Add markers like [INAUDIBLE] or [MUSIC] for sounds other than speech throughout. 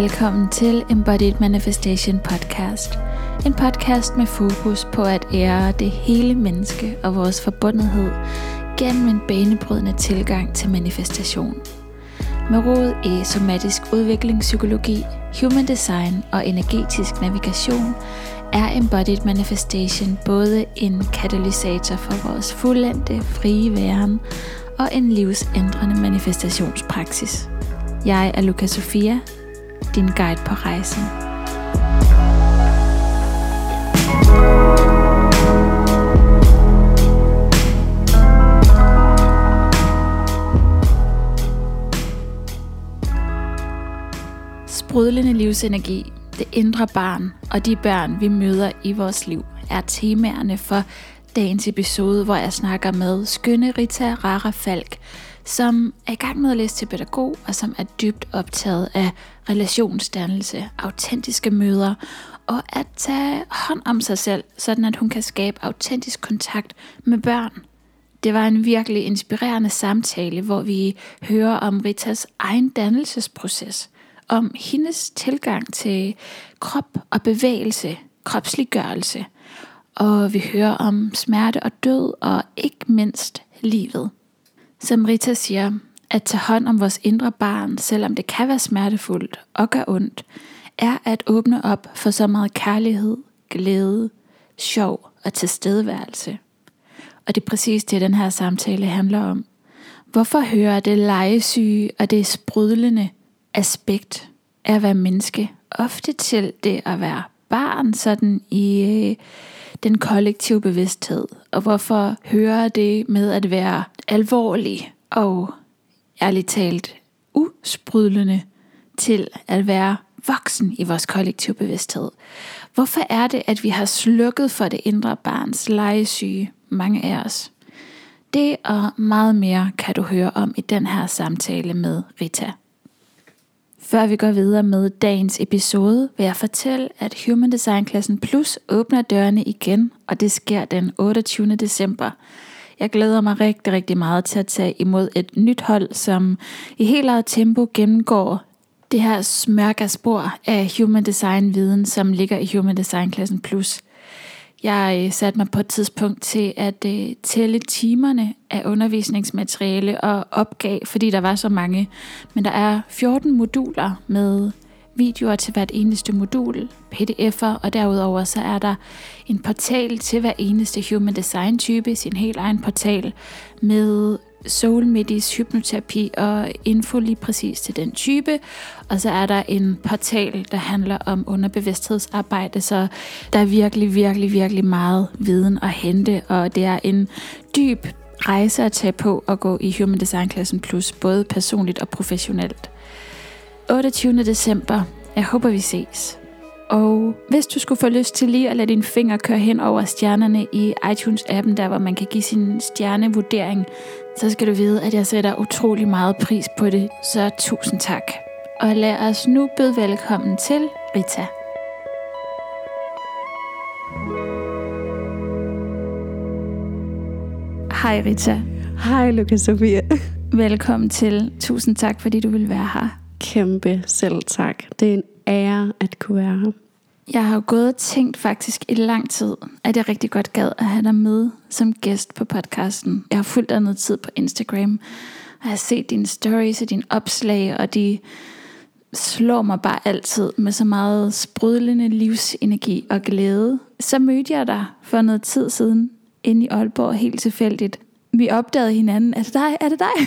Velkommen til Embodied Manifestation Podcast. En podcast med fokus på at ære det hele menneske og vores forbundethed gennem en banebrydende tilgang til manifestation. Med rod i somatisk udviklingspsykologi, human design og energetisk navigation er Embodied Manifestation både en katalysator for vores fuldendte frie væren og en livsændrende manifestationspraksis. Jeg er Luca Sofia, din guide på rejsen. Sprudlende livsenergi, det indre barn og de børn, vi møder i vores liv, er temaerne for dagens episode, hvor jeg snakker med skønne Rita Rara Falk, som er i gang med at læse til pædagog, og som er dybt optaget af relationsdannelse, autentiske møder, og at tage hånd om sig selv, sådan at hun kan skabe autentisk kontakt med børn. Det var en virkelig inspirerende samtale, hvor vi hører om Ritas egen dannelsesproces, om hendes tilgang til krop og bevægelse, kropsliggørelse, og vi hører om smerte og død, og ikke mindst livet. Som Rita siger, at tage hånd om vores indre barn, selvom det kan være smertefuldt og gør ondt, er at åbne op for så meget kærlighed, glæde, sjov og tilstedeværelse. Og det er præcis det, den her samtale handler om. Hvorfor hører det legesyge og det sprudlende aspekt af at være menneske ofte til det at være barn sådan i øh, den kollektive bevidsthed? Og hvorfor hører det med at være alvorlig og ærligt talt usprydlende til at være voksen i vores kollektive bevidsthed? Hvorfor er det, at vi har slukket for det indre barns legesyge, mange af os? Det og meget mere kan du høre om i den her samtale med Rita. Før vi går videre med dagens episode, vil jeg fortælle, at Human Design Klassen Plus åbner dørene igen, og det sker den 28. december. Jeg glæder mig rigtig, rigtig meget til at tage imod et nyt hold, som i helt eget tempo gennemgår det her smørgaspor af Human Design viden, som ligger i Human Design Klassen Plus. Jeg øh, satte mig på et tidspunkt til at øh, tælle timerne af undervisningsmateriale og opgav, fordi der var så mange. Men der er 14 moduler med videoer til hvert eneste modul, pdf'er, og derudover så er der en portal til hver eneste human design type, sin helt egen portal med Soul Medis hypnoterapi og info lige præcis til den type. Og så er der en portal, der handler om underbevidsthedsarbejde, så der er virkelig, virkelig, virkelig meget viden at hente, og det er en dyb rejse at tage på at gå i Human Design Klassen Plus, både personligt og professionelt. 28. december. Jeg håber, vi ses. Og hvis du skulle få lyst til lige at lade dine fingre køre hen over stjernerne i iTunes-appen, der hvor man kan give sin stjernevurdering, så skal du vide, at jeg sætter utrolig meget pris på det. Så tusind tak. Og lad os nu byde velkommen til Rita. Hej Rita. Hej Lukas Sofia. [LAUGHS] Velkommen til. Tusind tak, fordi du vil være her. Kæmpe selv tak. Det er en ære at kunne være her. Jeg har jo gået og tænkt faktisk i lang tid, at jeg rigtig godt gad at have dig med som gæst på podcasten. Jeg har fulgt dig noget tid på Instagram, og jeg har set dine stories og dine opslag, og de slår mig bare altid med så meget sprudlende livsenergi og glæde. Så mødte jeg dig for noget tid siden inde i Aalborg helt tilfældigt. Vi opdagede hinanden, er det dig? Er det dig?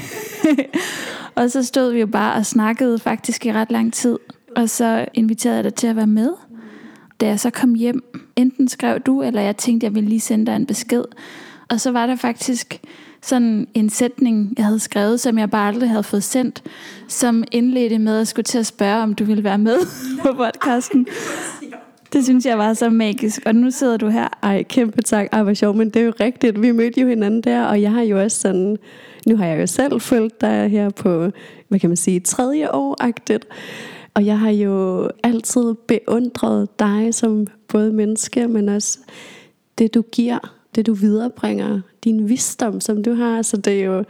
[LAUGHS] og så stod vi jo bare og snakkede faktisk i ret lang tid. Og så inviterede jeg dig til at være med. Da jeg så kom hjem, enten skrev du, eller jeg tænkte, jeg ville lige sende dig en besked. Og så var der faktisk sådan en sætning, jeg havde skrevet, som jeg bare aldrig havde fået sendt, som indledte med at skulle til at spørge, om du ville være med [LAUGHS] på podcasten. Det synes jeg var så magisk, og nu sidder du her. Ej, kæmpe tak. Ej, hvor sjovt, men det er jo rigtigt. Vi mødte jo hinanden der, og jeg har jo også sådan... Nu har jeg jo selv følt dig her på, hvad kan man sige, tredje år-agtigt. Og jeg har jo altid beundret dig som både menneske, men også det du giver, det du viderebringer, din visdom, som du har. Så det er jo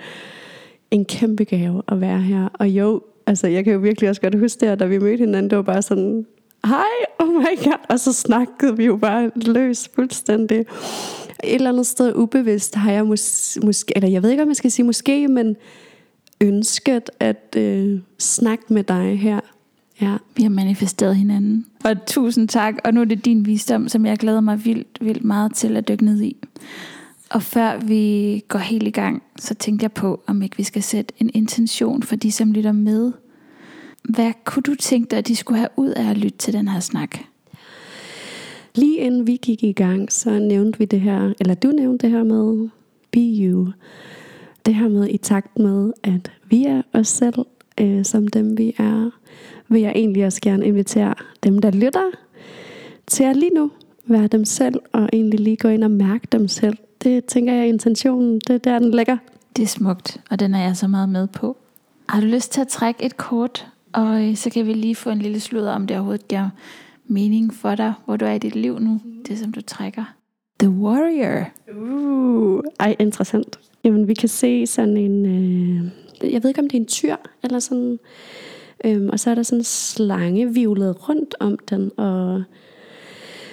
en kæmpe gave at være her. Og jo, Altså, jeg kan jo virkelig også godt huske det, da vi mødte hinanden, det var bare sådan, hej, oh my god, og så snakkede vi jo bare løs fuldstændig. Et eller andet sted ubevidst har jeg mås- måske, eller jeg ved ikke, om jeg skal sige måske, men ønsket at øh, snakke med dig her. Ja. Vi har manifesteret hinanden. Og tusind tak, og nu er det din visdom, som jeg glæder mig vildt, vildt meget til at dykke ned i. Og før vi går helt i gang, så tænkte jeg på, om ikke vi skal sætte en intention for de, som lytter med. Hvad kunne du tænke dig, at de skulle have ud af at lytte til den her snak? Lige inden vi gik i gang, så nævnte vi det her, eller du nævnte det her med be you. Det her med i takt med, at vi er os selv, øh, som dem vi er, vil jeg egentlig også gerne invitere dem, der lytter, til at lige nu være dem selv, og egentlig lige gå ind og mærke dem selv. Det tænker jeg er intentionen, det er der, den ligger. Det er smukt, og den er jeg så meget med på. Har du lyst til at trække et kort, og øh, så kan vi lige få en lille sludder, om det overhovedet giver mening for dig, hvor du er i dit liv nu, det som du trækker. The Warrior. Uh, ej, interessant. Jamen, vi kan se sådan en, øh, jeg ved ikke, om det er en tyr, eller sådan, øhm, og så er der sådan en slange vivlet rundt om den, og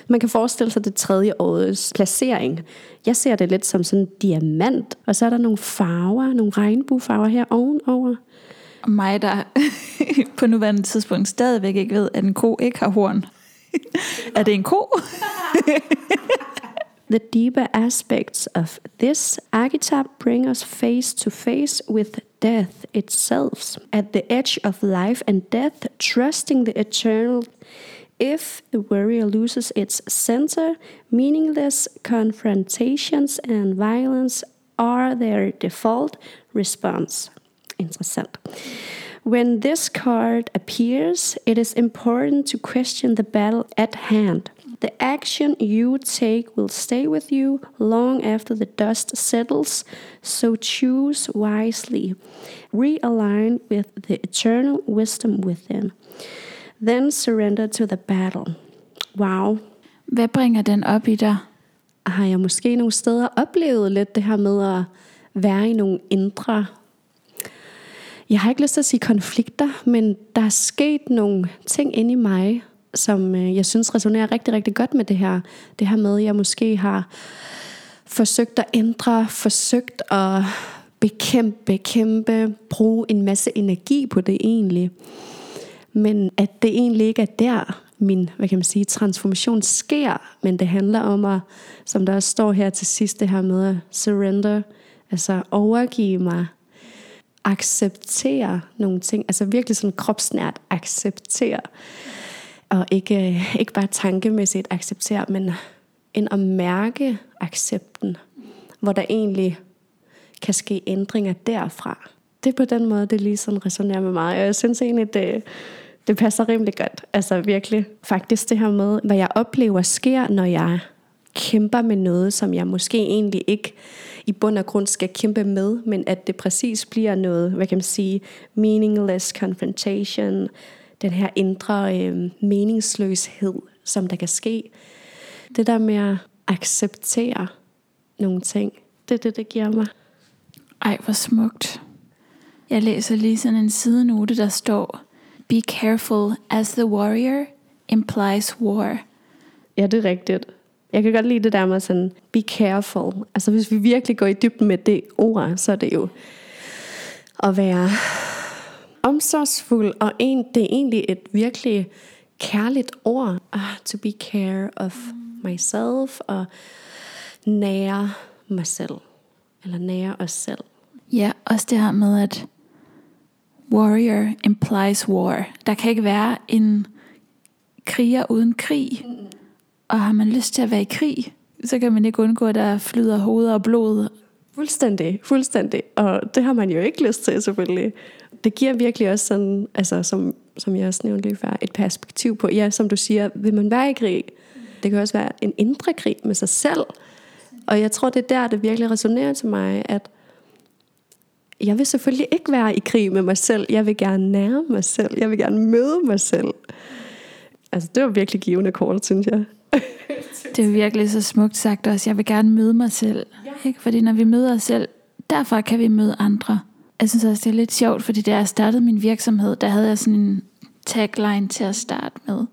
man kan forestille sig det tredje årets placering. Jeg ser det lidt som sådan en diamant, og så er der nogle farver, nogle regnbuefarver her ovenover. Og mig, der [LAUGHS] på nuværende tidspunkt stadigvæk ikke ved, at en ko ikke har horn. [LAUGHS] er det en ko? [LAUGHS] The deeper aspects of this archetype bring us face to face with death itself, at the edge of life and death, trusting the eternal. If the warrior loses its center, meaningless confrontations and violence are their default response. Interessant. When this card appears, it is important to question the battle at hand. The action you take will stay with you long after the dust settles, so choose wisely. Realign with the eternal wisdom within. Then surrender to the battle. Wow. Hvad bringer den op i dig? Har jeg måske nogle steder oplevet lidt det her med at være i nogle indre jeg har ikke lyst til at sige konflikter, men der er sket nogle ting inde i mig, som øh, jeg synes resonerer rigtig, rigtig godt med det her. Det her med, at jeg måske har forsøgt at ændre, forsøgt at bekæmpe, bekæmpe, bruge en masse energi på det egentlig. Men at det egentlig ikke er der, min hvad kan man sige, transformation sker, men det handler om at, som der også står her til sidst, det her med at surrender, altså overgive mig acceptere nogle ting, altså virkelig sådan kropsnært acceptere, og ikke, øh, ikke bare tankemæssigt acceptere, men end at mærke accepten, hvor der egentlig kan ske ændringer derfra. Det er på den måde, det lige sådan resonerer med mig, og jeg synes egentlig, det, det passer rimelig godt. Altså virkelig, faktisk det her med, hvad jeg oplever sker, når jeg kæmper med noget, som jeg måske egentlig ikke i bund og grund skal kæmpe med, men at det præcis bliver noget, hvad kan man sige, meaningless confrontation, den her indre øh, meningsløshed, som der kan ske. Det der med at acceptere nogle ting, det er det, det giver mig. Ej, hvor smukt. Jeg læser lige sådan en sidenote, der står, Be careful as the warrior implies war. Ja, det er rigtigt. Jeg kan godt lide det der med sådan, be careful. Altså hvis vi virkelig går i dybden med det ord, så er det jo at være omsorgsfuld, og en, det er egentlig et virkelig kærligt ord, uh, to be care of myself, og nære mig selv, eller nære os selv. Ja, også det her med, at warrior implies war. Der kan ikke være en kriger uden krig. Og har man lyst til at være i krig, så kan man ikke undgå, at der flyder hoveder og blod. Fuldstændig, fuldstændig. Og det har man jo ikke lyst til, selvfølgelig. Det giver virkelig også sådan, altså som, som jeg også nævnte lige før, et perspektiv på, ja, som du siger, vil man være i krig? Det kan også være en indre krig med sig selv. Og jeg tror, det er der, det virkelig resonerer til mig, at jeg vil selvfølgelig ikke være i krig med mig selv. Jeg vil gerne nære mig selv. Jeg vil gerne møde mig selv. Altså, det var virkelig givende kort, synes jeg. [LAUGHS] Det er virkelig så smukt sagt også. Jeg vil gerne møde mig selv. Ikke? Fordi når vi møder os selv, derfor kan vi møde andre. Jeg synes også, det er lidt sjovt, fordi da jeg startede min virksomhed, der havde jeg sådan en tagline til at starte med,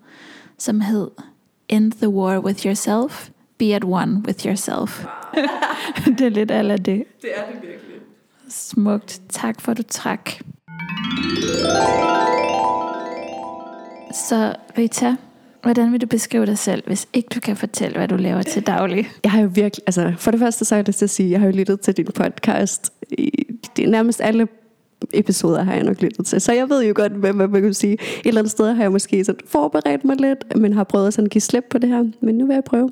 som hed End the war with yourself, be at one with yourself. [LAUGHS] det er lidt af det. Det er det virkelig. Smukt. Tak for, at du trak. Så Rita, hvordan vil du beskrive dig selv, hvis ikke du kan fortælle, hvad du laver til daglig? Jeg har jo virkelig, altså for det første så er det til at sige, jeg har jo lyttet til din podcast. I, det er nærmest alle episoder har jeg nok lyttet til. Så jeg ved jo godt, hvad, hvad man kan sige. Et eller andet sted har jeg måske sådan forberedt mig lidt, men har prøvet at sådan give slip på det her. Men nu vil jeg prøve.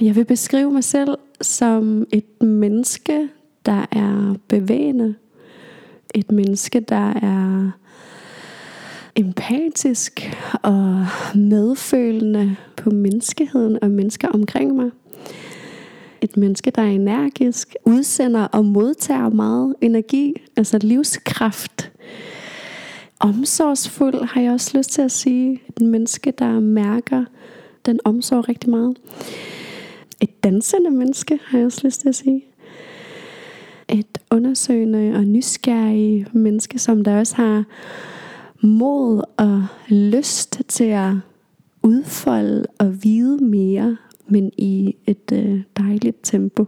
Jeg vil beskrive mig selv som et menneske, der er bevægende. Et menneske, der er empatisk og medfølende på menneskeheden og mennesker omkring mig. Et menneske, der er energisk, udsender og modtager meget energi, altså livskraft. Omsorgsfuld har jeg også lyst til at sige. Et menneske, der mærker den omsorg rigtig meget. Et dansende menneske har jeg også lyst til at sige. Et undersøgende og nysgerrig menneske, som der også har mod og lyst til at udfolde og vide mere, men i et øh, dejligt tempo.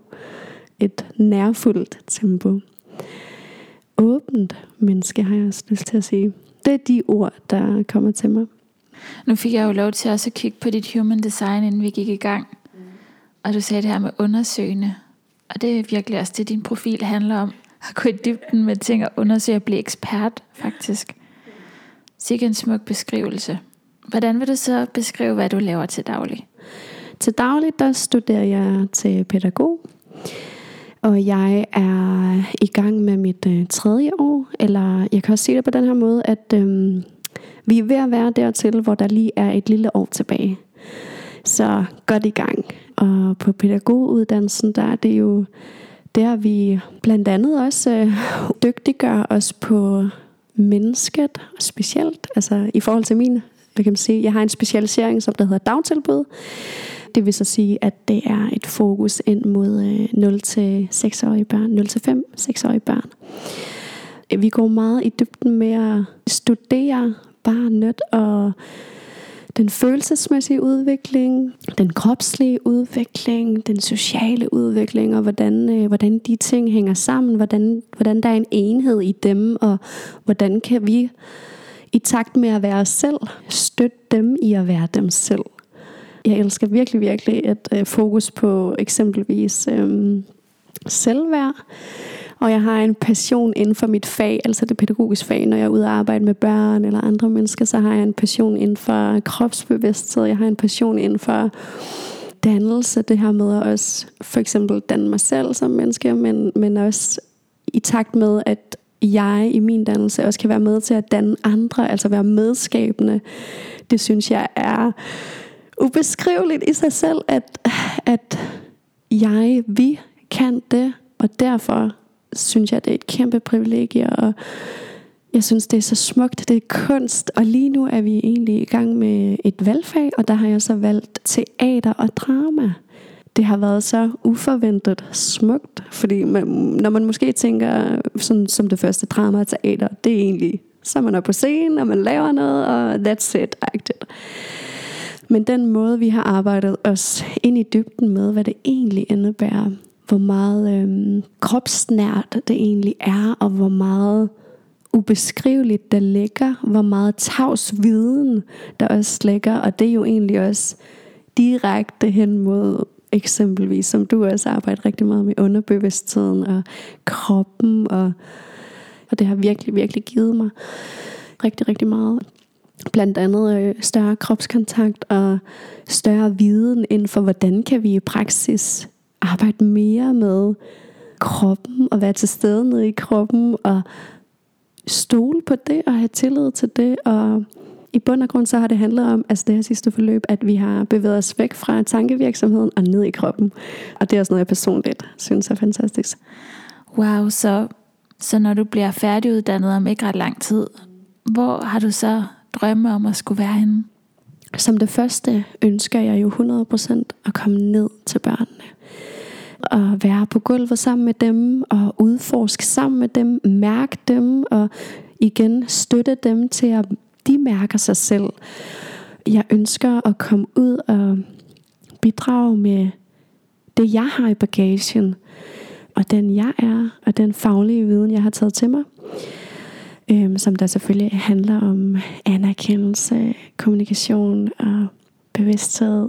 Et nærfuldt tempo. Åbent menneske har jeg også lyst til at sige. Det er de ord, der kommer til mig. Nu fik jeg jo lov til også at kigge på dit human design, inden vi gik i gang. Og du sagde det her med undersøgende. Og det er virkelig også det, din profil handler om. At gå i dybden med ting og undersøge og blive ekspert, faktisk. Sikke en smuk beskrivelse. Hvordan vil du så beskrive, hvad du laver til daglig? Til daglig, der studerer jeg til pædagog. Og jeg er i gang med mit øh, tredje år. Eller jeg kan også sige det på den her måde, at øh, vi er ved at være dertil, hvor der lige er et lille år tilbage. Så godt i gang. Og på pædagoguddannelsen, der er det jo der, vi blandt andet også øh, dygtiggør os på mennesket specielt. Altså i forhold til mine. hvad kan man sige, jeg har en specialisering, som der hedder dagtilbud. Det vil så sige, at det er et fokus ind mod øh, 0-6-årige børn, 0-5-6-årige børn. Vi går meget i dybden med at studere barnet og den følelsesmæssige udvikling, den kropslige udvikling, den sociale udvikling, og hvordan, øh, hvordan de ting hænger sammen, hvordan, hvordan der er en enhed i dem, og hvordan kan vi i takt med at være os selv, støtte dem i at være dem selv. Jeg elsker virkelig, virkelig et øh, fokus på eksempelvis øh, selvværd, og jeg har en passion inden for mit fag, altså det pædagogiske fag. Når jeg er ude og arbejde med børn eller andre mennesker, så har jeg en passion inden for kropsbevidsthed. Jeg har en passion inden for dannelse. Det her med at også for eksempel danne mig selv som menneske, men, men også i takt med, at jeg i min dannelse også kan være med til at danne andre, altså være medskabende. Det synes jeg er ubeskriveligt i sig selv, at, at jeg, vi kan det, og derfor synes jeg, det er et kæmpe privilegie, og jeg synes, det er så smukt, det er kunst, og lige nu er vi egentlig i gang med et valgfag, og der har jeg så valgt teater og drama. Det har været så uforventet smukt, fordi man, når man måske tænker sådan, som det første drama og teater, det er egentlig, så er man er på scenen, og man laver noget, og that's it, agtigt. Men den måde, vi har arbejdet os ind i dybden med, hvad det egentlig indebærer, hvor meget øhm, kropsnært det egentlig er, og hvor meget ubeskriveligt der ligger, hvor meget tavs viden der også ligger, og det er jo egentlig også direkte hen mod eksempelvis, som du også arbejder rigtig meget med underbevidstheden og kroppen, og, og det har virkelig, virkelig givet mig rigtig, rigtig meget. Blandt andet øh, større kropskontakt og større viden inden for, hvordan kan vi i praksis arbejde mere med kroppen og være til stede nede i kroppen og stole på det og have tillid til det og i bund og grund så har det handlet om, altså det her sidste forløb, at vi har bevæget os væk fra tankevirksomheden og ned i kroppen. Og det er også noget, jeg personligt synes er fantastisk. Wow, så, så når du bliver færdiguddannet om ikke ret lang tid, hvor har du så drømme om at skulle være henne? Som det første ønsker jeg jo 100% at komme ned til børnene. Og være på gulvet sammen med dem, og udforske sammen med dem, mærke dem, og igen støtte dem til at de mærker sig selv. Jeg ønsker at komme ud og bidrage med det, jeg har i bagagen, og den jeg er, og den faglige viden, jeg har taget til mig. Øhm, som der selvfølgelig handler om anerkendelse, kommunikation og bevidsthed,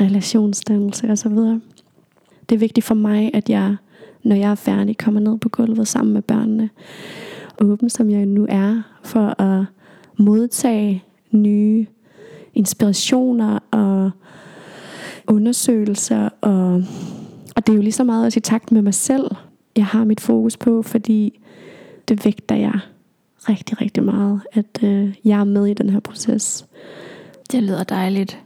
relationsdannelse osv. Det er vigtigt for mig, at jeg, når jeg er færdig, kommer ned på gulvet sammen med børnene. Åben som jeg nu er, for at modtage nye inspirationer og undersøgelser. Og, og det er jo lige så meget også i takt med mig selv, jeg har mit fokus på, fordi det vægter jeg rigtig, rigtig meget, at øh, jeg er med i den her proces. Det lyder dejligt.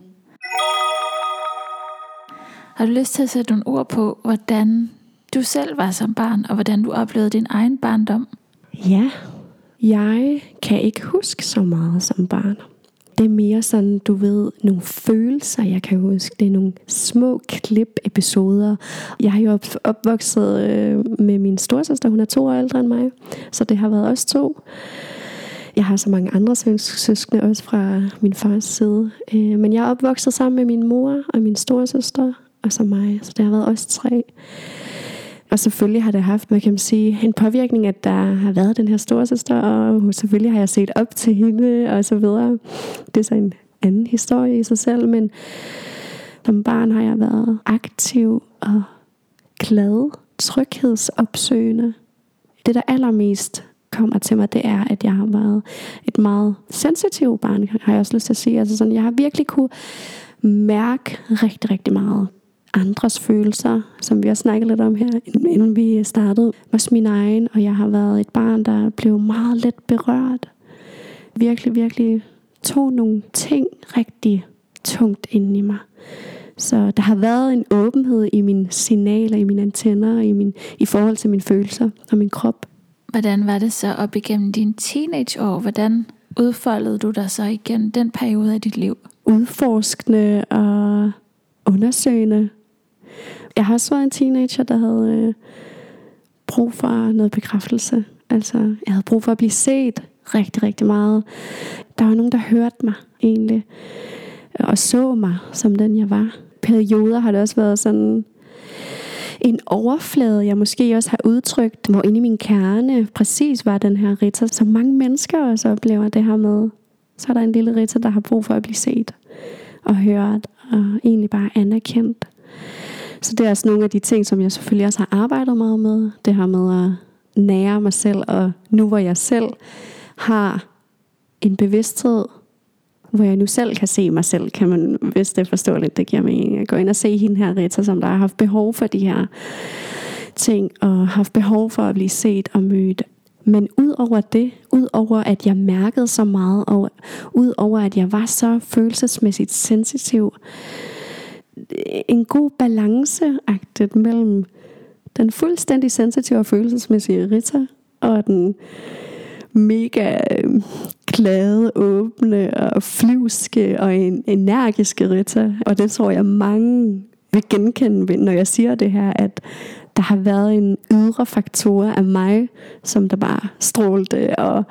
Har du lyst til at sætte nogle ord på, hvordan du selv var som barn, og hvordan du oplevede din egen barndom? Ja, jeg kan ikke huske så meget som barn. Det er mere sådan, du ved, nogle følelser, jeg kan huske. Det er nogle små klip, episoder. Jeg har jo opvokset øh, med min storsøster, hun er to år ældre end mig. Så det har været os to. Jeg har så mange andre søskende også fra min fars side. Øh, men jeg er opvokset sammen med min mor og min storsøster, og så mig. Så det har været os tre. Og selvfølgelig har det haft, hvad kan sige, en påvirkning, at der har været den her storsøster, og selvfølgelig har jeg set op til hende, og så videre. Det er så en anden historie i sig selv, men som barn har jeg været aktiv og glad, tryghedsopsøgende. Det, der allermest kommer til mig, det er, at jeg har været et meget sensitivt barn, har jeg også lyst til at sige. Altså sådan, jeg har virkelig kunne mærke rigtig, rigtig meget andres følelser, som vi har snakket lidt om her, inden vi startede. Også min egen, og jeg har været et barn, der blev meget let berørt. Virkelig, virkelig tog nogle ting rigtig tungt ind i mig. Så der har været en åbenhed i mine signaler, i mine antenner, i, min, i forhold til mine følelser og min krop. Hvordan var det så op igennem dine teenageår? Hvordan udfoldede du dig så igen den periode af dit liv? Udforskende og undersøgende jeg har også været en teenager, der havde øh, brug for noget bekræftelse. Altså, jeg havde brug for at blive set rigtig, rigtig meget. Der var nogen, der hørte mig egentlig, og så mig som den, jeg var. Perioder har det også været sådan en overflade, jeg måske også har udtrykt, hvor inde i min kerne præcis var den her Rita, som mange mennesker også oplever det her med. Så er der en lille Rita, der har brug for at blive set og hørt, og egentlig bare anerkendt. Så det er også nogle af de ting, som jeg selvfølgelig også har arbejdet meget med. Det her med at nære mig selv, og nu hvor jeg selv har en bevidsthed, hvor jeg nu selv kan se mig selv, kan man, hvis det er forståeligt, det giver mening. Jeg går ind og se hende her, Rita, som der har haft behov for de her ting, og haft behov for at blive set og mødt. Men ud over det, ud over at jeg mærkede så meget, og ud over at jeg var så følelsesmæssigt sensitiv, en god balance mellem den fuldstændig sensitive og følelsesmæssige Rita og den mega øh, glade, åbne og flyvske og en energiske Rita. Og det tror jeg mange vil genkende, når jeg siger det her, at der har været en ydre faktor af mig, som der bare strålte og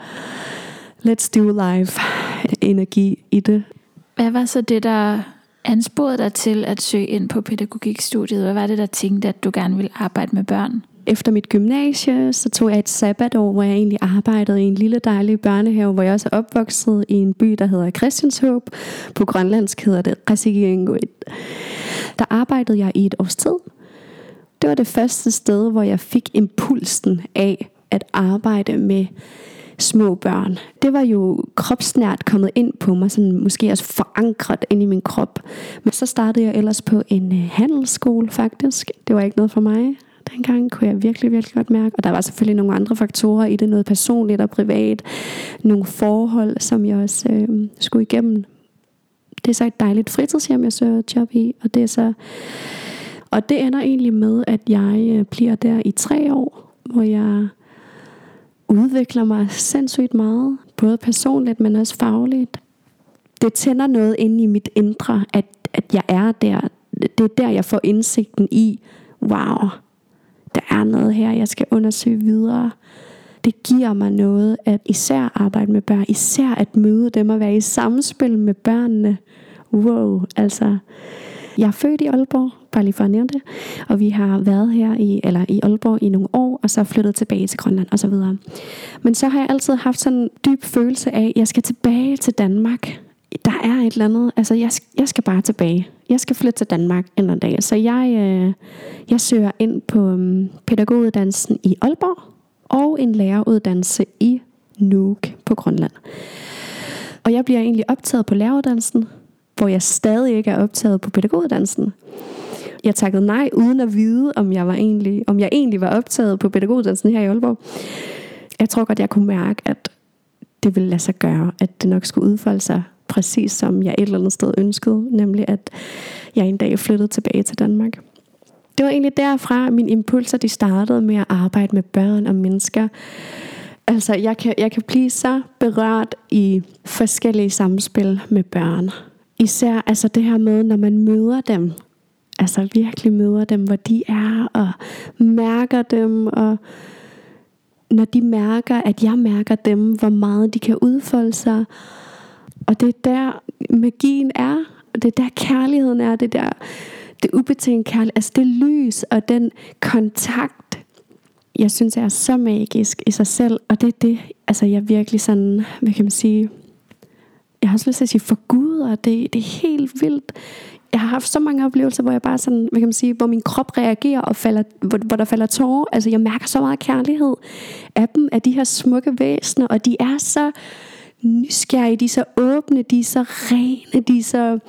let's do life energi i det. Hvad var så det, der ansporede dig til at søge ind på pædagogikstudiet? Hvad var det, der tænkte, at du gerne ville arbejde med børn? Efter mit gymnasie, så tog jeg et sabbatår, hvor jeg egentlig arbejdede i en lille dejlig børnehave, hvor jeg også er opvokset i en by, der hedder Christianshåb. På grønlandsk hedder det Resigenguit. Der arbejdede jeg i et års tid. Det var det første sted, hvor jeg fik impulsen af at arbejde med små børn. Det var jo kropsnært kommet ind på mig, sådan måske også forankret ind i min krop. Men så startede jeg ellers på en øh, handelsskole faktisk. Det var ikke noget for mig. Dengang kunne jeg virkelig, virkelig godt mærke. Og der var selvfølgelig nogle andre faktorer i det, noget personligt og privat. Nogle forhold, som jeg også øh, skulle igennem. Det er så et dejligt fritidshjem, jeg søger job i. Og det er så... Og det ender egentlig med, at jeg øh, bliver der i tre år, hvor jeg udvikler mig sindssygt meget, både personligt, men også fagligt. Det tænder noget ind i mit indre, at, at jeg er der. Det er der, jeg får indsigten i, wow, der er noget her, jeg skal undersøge videre. Det giver mig noget at især arbejde med børn, især at møde dem og være i samspil med børnene. Wow, altså jeg er født i Aalborg, bare lige for at nævne det. Og vi har været her i, eller i Aalborg i nogle år, og så flyttet tilbage til Grønland og så videre. Men så har jeg altid haft sådan en dyb følelse af, at jeg skal tilbage til Danmark. Der er et eller andet, altså jeg, jeg skal bare tilbage. Jeg skal flytte til Danmark en eller anden dag. Så jeg, øh, jeg søger ind på um, pædagoguddannelsen i Aalborg, og en læreruddannelse i Nuuk på Grønland. Og jeg bliver egentlig optaget på læreruddannelsen, hvor jeg stadig ikke er optaget på pædagoguddannelsen. Jeg takkede nej, uden at vide, om jeg, var egentlig, om jeg egentlig var optaget på pædagoguddannelsen her i Aalborg. Jeg tror godt, jeg kunne mærke, at det ville lade sig gøre, at det nok skulle udfolde sig præcis som jeg et eller andet sted ønskede, nemlig at jeg en dag flyttede tilbage til Danmark. Det var egentlig derfra, mine impulser de startede med at arbejde med børn og mennesker. Altså, jeg kan, jeg kan blive så berørt i forskellige samspil med børn. Især altså det her med, når man møder dem. Altså virkelig møder dem, hvor de er, og mærker dem, og når de mærker, at jeg mærker dem, hvor meget de kan udfolde sig. Og det er der magien er, og det er der kærligheden er, det der det ubetinget kærlighed, altså det lys og den kontakt, jeg synes er så magisk i sig selv, og det er det, altså jeg virkelig sådan, hvad kan man sige, jeg har også lyst til at sige for Gud, og det, det er helt vildt. Jeg har haft så mange oplevelser, hvor jeg bare sådan, hvad kan man sige, hvor min krop reagerer, og falder, hvor, hvor der falder tårer. Altså jeg mærker så meget kærlighed af dem, af de her smukke væsener, og de er så nysgerrige, de er så åbne, de er så rene, de er så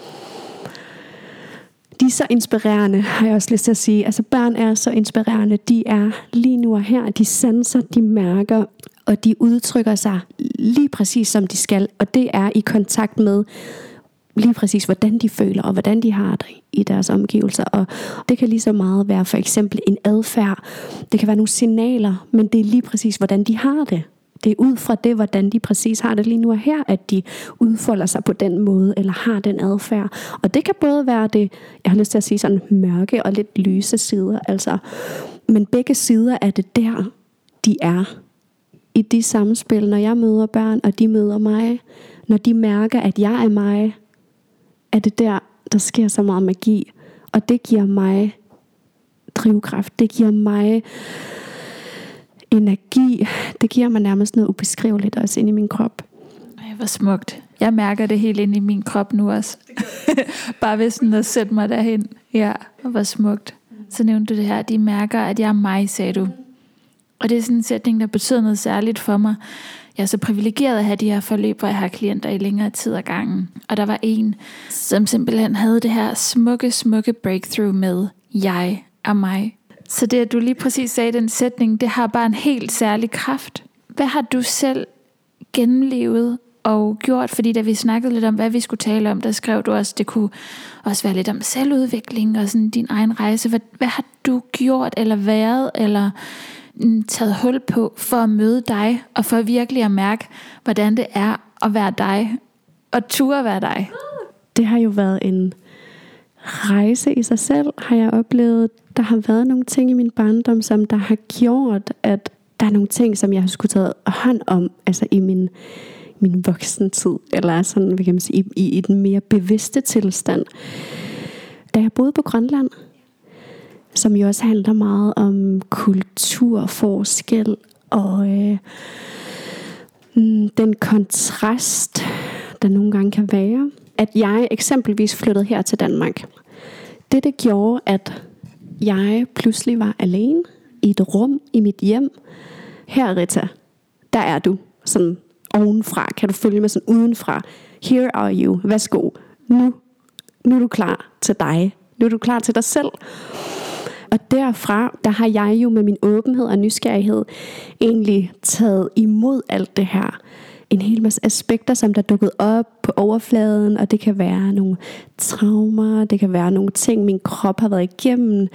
de er så inspirerende, har jeg også lyst til at sige. Altså børn er så inspirerende. De er lige nu og her. De sanser, de mærker, og de udtrykker sig lige præcis som de skal. Og det er i kontakt med lige præcis, hvordan de føler, og hvordan de har det i deres omgivelser. Og det kan lige så meget være for eksempel en adfærd. Det kan være nogle signaler, men det er lige præcis, hvordan de har det. Det er ud fra det, hvordan de præcis har det lige nu og her, at de udfolder sig på den måde, eller har den adfærd. Og det kan både være det, jeg har lyst til at sige sådan mørke og lidt lyse sider, altså. Men begge sider er det der, de er. I de samspil, når jeg møder børn, og de møder mig, når de mærker, at jeg er mig, er det der, der sker så meget magi. Og det giver mig drivkraft. Det giver mig energi, det giver mig nærmest noget ubeskriveligt også ind i min krop. Ej, hvor smukt. Jeg mærker det helt ind i min krop nu også. [LAUGHS] Bare ved sådan at sætte mig derhen. Ja, hvor smukt. Så nævnte du det her, de mærker, at jeg er mig, sagde du. Og det er sådan en sætning, der betyder noget særligt for mig. Jeg er så privilegeret at have de her forløb, hvor jeg har klienter i længere tid ad gangen. Og der var en, som simpelthen havde det her smukke, smukke breakthrough med, jeg er mig. Så det, at du lige præcis sagde den sætning, det har bare en helt særlig kraft. Hvad har du selv gennemlevet og gjort? Fordi da vi snakkede lidt om, hvad vi skulle tale om, der skrev du også, det kunne også være lidt om selvudvikling og sådan din egen rejse. Hvad, hvad har du gjort eller været eller Mm, taget hul på for at møde dig og for virkelig at mærke, hvordan det er at være dig og turde være dig? Det har jo været en rejse i sig selv, har jeg oplevet. Der har været nogle ting i min barndom, som der har gjort, at der er nogle ting, som jeg har skulle tage hånd om, altså i min, min voksentid, eller sådan, hvad kan man sige, i, i, i den mere bevidste tilstand. Da jeg boede på Grønland, som jo også handler meget om kulturforskel og øh, mm, den kontrast, der nogle gange kan være. At jeg eksempelvis flyttede her til Danmark. Det, det gjorde, at jeg pludselig var alene i et rum i mit hjem. Her, Rita, der er du. Sådan ovenfra. Kan du følge med sådan udenfra? Here are you. Værsgo. Nu, nu er du klar til dig. Nu er du klar til dig selv. Og derfra, der har jeg jo med min åbenhed og nysgerrighed egentlig taget imod alt det her en hel masse aspekter, som der er dukket op på overfladen, og det kan være nogle traumer, det kan være nogle ting, min krop har været igennem,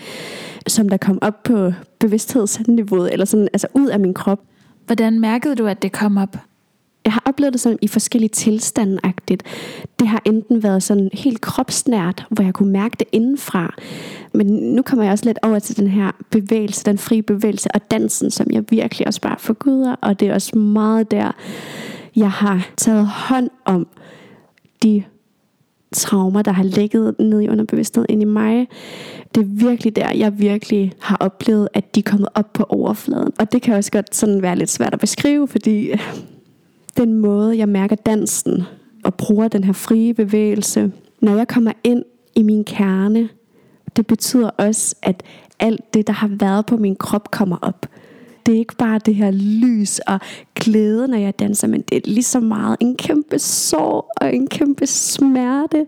som der kom op på bevidsthedsniveauet, eller sådan, altså ud af min krop. Hvordan mærkede du, at det kom op? Jeg har oplevet det sådan i forskellige tilstande-agtigt. Det har enten været sådan helt kropsnært, hvor jeg kunne mærke det indenfra. Men nu kommer jeg også lidt over til den her bevægelse, den frie bevægelse og dansen, som jeg virkelig også bare forguder. Og det er også meget der, jeg har taget hånd om de traumer, der har ligget nede i underbevidstheden ind i mig. Det er virkelig der, jeg virkelig har oplevet, at de er kommet op på overfladen. Og det kan også godt sådan være lidt svært at beskrive, fordi den måde, jeg mærker dansen og bruger den her frie bevægelse, når jeg kommer ind i min kerne, det betyder også, at alt det, der har været på min krop, kommer op. Det er ikke bare det her lys og glæde, når jeg danser, men det er lige så meget en kæmpe sorg og en kæmpe smerte.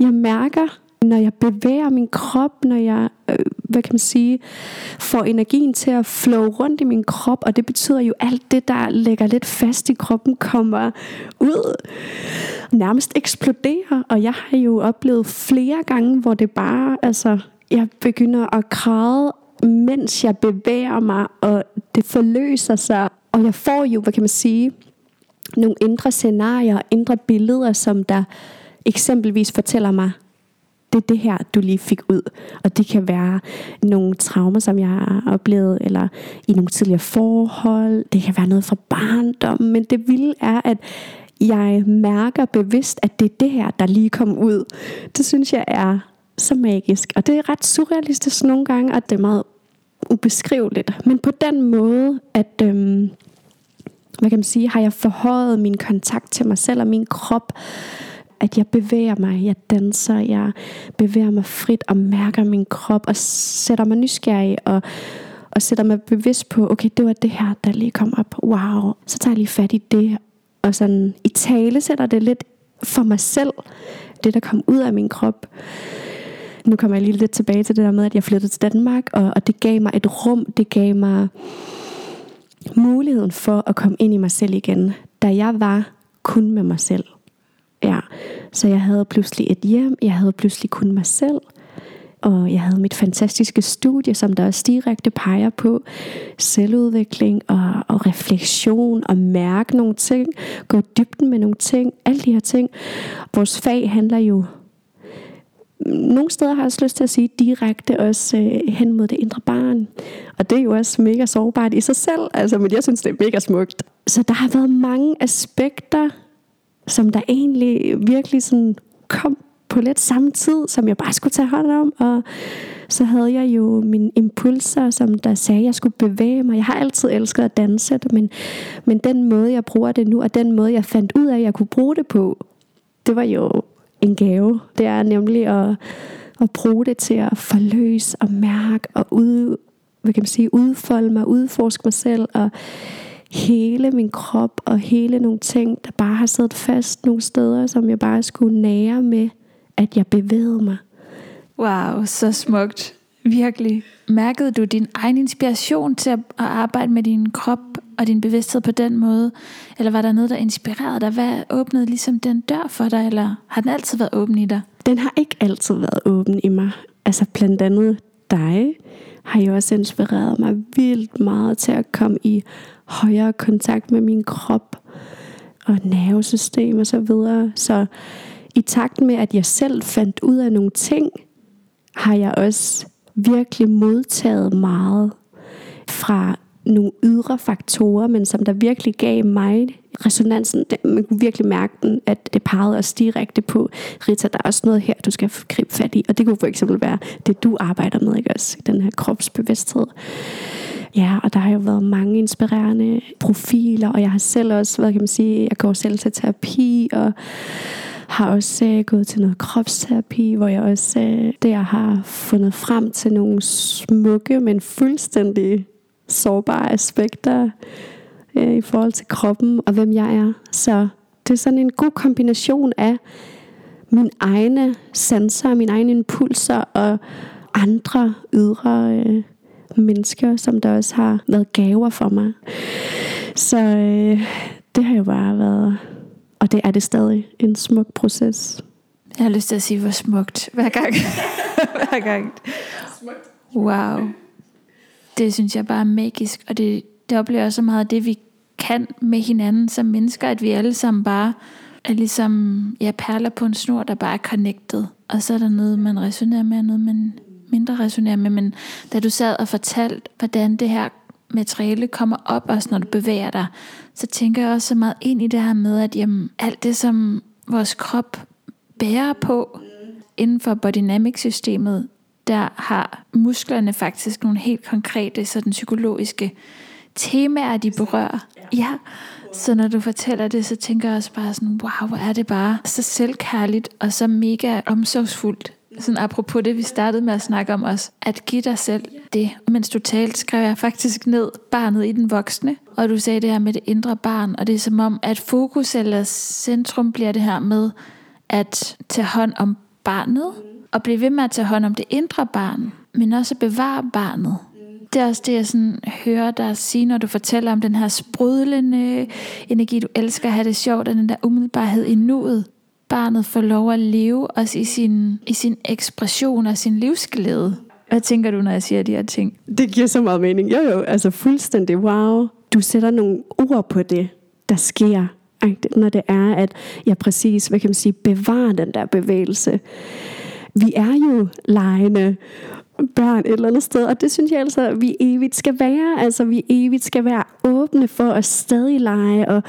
Jeg mærker, når jeg bevæger min krop, når jeg, øh, hvad kan man sige, får energien til at flow rundt i min krop, og det betyder jo alt det, der ligger lidt fast i kroppen, kommer ud, nærmest eksploderer, og jeg har jo oplevet flere gange, hvor det bare, altså, jeg begynder at græde, mens jeg bevæger mig, og det forløser sig, og jeg får jo, hvad kan man sige, nogle indre scenarier, indre billeder, som der eksempelvis fortæller mig, det er det her, du lige fik ud. Og det kan være nogle traumer, som jeg har oplevet, eller i nogle tidligere forhold. Det kan være noget fra barndommen. Men det vilde er, at jeg mærker bevidst, at det er det her, der lige kom ud. Det synes jeg er så magisk. Og det er ret surrealistisk nogle gange, og det er meget ubeskriveligt. Men på den måde, at... Øhm, hvad kan man sige, har jeg forhøjet min kontakt til mig selv og min krop, at jeg bevæger mig, jeg danser, jeg bevæger mig frit og mærker min krop og sætter mig nysgerrig og, og sætter mig bevidst på, okay, det var det her, der lige kom op. Wow, så tager jeg lige fat i det. Og sådan i tale sætter det lidt for mig selv, det der kom ud af min krop. Nu kommer jeg lige lidt tilbage til det der med, at jeg flyttede til Danmark, og, og det gav mig et rum, det gav mig muligheden for at komme ind i mig selv igen, da jeg var kun med mig selv. Ja, så jeg havde pludselig et hjem, jeg havde pludselig kun mig selv, og jeg havde mit fantastiske studie, som der også direkte peger på selvudvikling og, og refleksion og mærke nogle ting, gå i dybden med nogle ting, alle de her ting. Vores fag handler jo nogle steder har jeg også lyst til at sige direkte også øh, hen mod det indre barn. Og det er jo også mega sårbart i sig selv, altså, men jeg synes, det er mega smukt. Så der har været mange aspekter som der egentlig virkelig sådan kom på lidt samme tid, som jeg bare skulle tage hånd om. Og så havde jeg jo mine impulser, som der sagde, at jeg skulle bevæge mig. Jeg har altid elsket at danse, men, men den måde, jeg bruger det nu, og den måde, jeg fandt ud af, at jeg kunne bruge det på, det var jo en gave. Det er nemlig at, at bruge det til at forløse og mærke og ud, hvad kan man sige, udfolde mig, udforske mig selv og hele min krop og hele nogle ting, der bare har siddet fast nogle steder, som jeg bare skulle nære med, at jeg bevægede mig. Wow, så smukt. Virkelig. Mærkede du din egen inspiration til at arbejde med din krop og din bevidsthed på den måde? Eller var der noget, der inspirerede dig? Hvad åbnede ligesom den dør for dig, eller har den altid været åben i dig? Den har ikke altid været åben i mig. Altså blandt andet dig har jo også inspireret mig vildt meget til at komme i højere kontakt med min krop og nervesystem og så videre. Så i takt med, at jeg selv fandt ud af nogle ting, har jeg også virkelig modtaget meget fra nogle ydre faktorer, men som der virkelig gav mig resonansen. Man kunne virkelig mærke den, at det pegede os direkte på, Rita, der er også noget her, du skal gribe fat i. Og det kunne for eksempel være det, du arbejder med, ikke også? Den her kropsbevidsthed. Ja, og der har jo været mange inspirerende profiler, og jeg har selv også, hvad kan man sige, jeg går selv til terapi, og har også øh, gået til noget kropsterapi, hvor jeg også øh, der har fundet frem til nogle smukke, men fuldstændig sårbare aspekter øh, i forhold til kroppen og hvem jeg er. Så det er sådan en god kombination af mine egne sanser, mine egne impulser og andre ydre øh, mennesker, som der også har været gaver for mig. Så øh, det har jo bare været, og det er det stadig, en smuk proces. Jeg har lyst til at sige, hvor smukt hver gang. [LAUGHS] hver gang. Wow. Det synes jeg bare er magisk, og det, det oplever så meget af det, vi kan med hinanden som mennesker, at vi alle sammen bare er ligesom ja, perler på en snor, der bare er connected. Og så er der noget, man resonerer med, og noget, man mindre resonerer med. Men da du sad og fortalte, hvordan det her materiale kommer op, også når du bevæger dig, så tænker jeg også så meget ind i det her med, at jamen, alt det, som vores krop bærer på inden for bodynamic-systemet, der har musklerne faktisk nogle helt konkrete sådan psykologiske temaer, de berører. Ja, så når du fortæller det, så tænker jeg også bare sådan, wow, hvor er det bare så selvkærligt og så mega omsorgsfuldt. Sådan apropos det, vi startede med at snakke om os, at give dig selv det. Mens du talte, skrev jeg faktisk ned barnet i den voksne, og du sagde det her med det indre barn, og det er som om, at fokus eller centrum bliver det her med at tage hånd om barnet, og blive ved med at tage hånd om det indre barn, men også bevare barnet. Det er også det, jeg sådan hører dig sige, når du fortæller om den her sprudlende energi, du elsker at have det sjovt, og den der umiddelbarhed i nuet. Barnet får lov at leve også i sin, i sin ekspression og sin livsglæde. Hvad tænker du, når jeg siger de her ting? Det giver så meget mening. Jo jo, altså fuldstændig wow. Du sætter nogle ord på det, der sker når det er, at jeg præcis, hvad kan man sige, bevarer den der bevægelse. Vi er jo lejende, børn et eller andet sted. Og det synes jeg altså, at vi evigt skal være. Altså, vi evigt skal være åbne for at stadig lege og,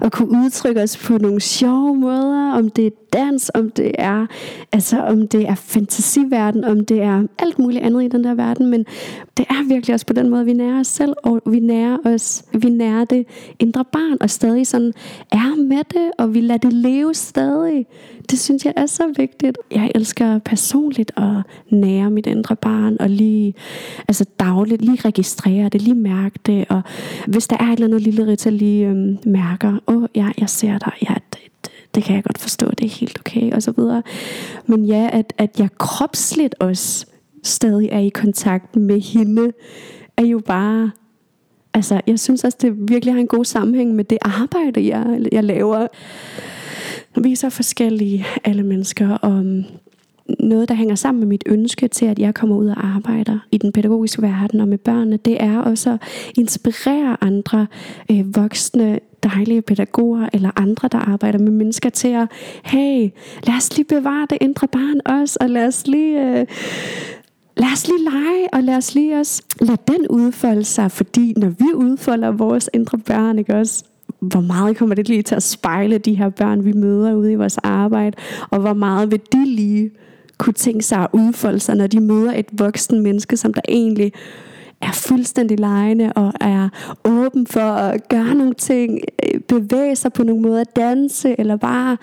og kunne udtrykke os på nogle sjove måder. Om det er dans, om det er, altså, om det er fantasiverden, om det er alt muligt andet i den der verden. Men det er virkelig også på den måde, vi nærer os selv, og vi nærer os, vi nærer det indre barn, og stadig sådan er med det, og vi lader det leve stadig. Det synes jeg er så vigtigt. Jeg elsker personligt at nære mit indre barn, og lige altså dagligt lige registrere det, lige mærke det, og hvis der er et eller andet lille Rita lige øhm, mærker, åh, oh, ja, jeg ser dig, ja, det, det, det kan jeg godt forstå, det er helt okay, og så videre. Men ja, at, at jeg kropsligt også stadig er i kontakt med hende, er jo bare altså, jeg synes også, det virkelig har en god sammenhæng med det arbejde, jeg, jeg laver. Vi er så forskellige, alle mennesker, og øhm, noget, der hænger sammen med mit ønske til, at jeg kommer ud og arbejder i den pædagogiske verden og med børnene, det er også at inspirere andre øh, voksne, dejlige pædagoger eller andre, der arbejder med mennesker til at, hey, lad os lige bevare det indre barn også, og lad os lige... Øh, lad os lige lege, og lad os lige også lade den udfolde sig, fordi når vi udfolder vores indre børn, ikke også, hvor meget kommer det lige til at spejle de her børn, vi møder ude i vores arbejde, og hvor meget vil de lige kunne tænke sig at udfolde sig, når de møder et voksen menneske, som der egentlig er fuldstændig lejende og er åben for at gøre nogle ting, øh, bevæge sig på nogle måder, danse, eller bare,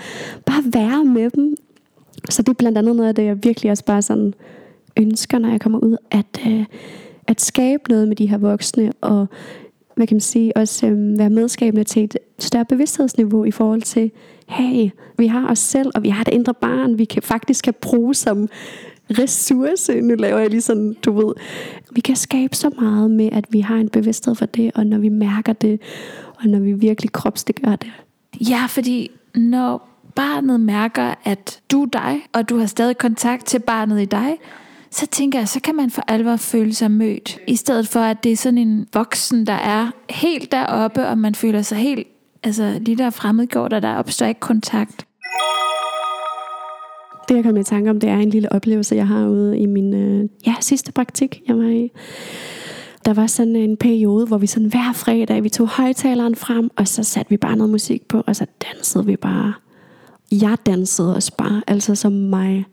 bare være med dem. Så det er blandt andet noget af det, jeg virkelig også bare sådan ønsker, når jeg kommer ud, at, øh, at skabe noget med de her voksne, og hvad kan man sige, også øhm, være medskabende til et større bevidsthedsniveau i forhold til, hey, vi har os selv, og vi har det indre barn, vi kan faktisk kan bruge som ressource. Nu laver jeg lige sådan, du ved, vi kan skabe så meget med, at vi har en bevidsthed for det, og når vi mærker det, og når vi virkelig kropsliggør det. Ja, fordi når barnet mærker, at du er dig, og du har stadig kontakt til barnet i dig, så tænker jeg, så kan man for alvor føle sig mødt. I stedet for, at det er sådan en voksen, der er helt deroppe, og man føler sig helt altså, lige der fremmedgjort, og der opstår ikke kontakt. Det, jeg kommer i tanke om, det er en lille oplevelse, jeg har ude i min øh, ja, sidste praktik, jeg var i. Der var sådan en periode, hvor vi sådan hver fredag, vi tog højtaleren frem, og så satte vi bare noget musik på, og så dansede vi bare. Jeg dansede også bare, altså som mig.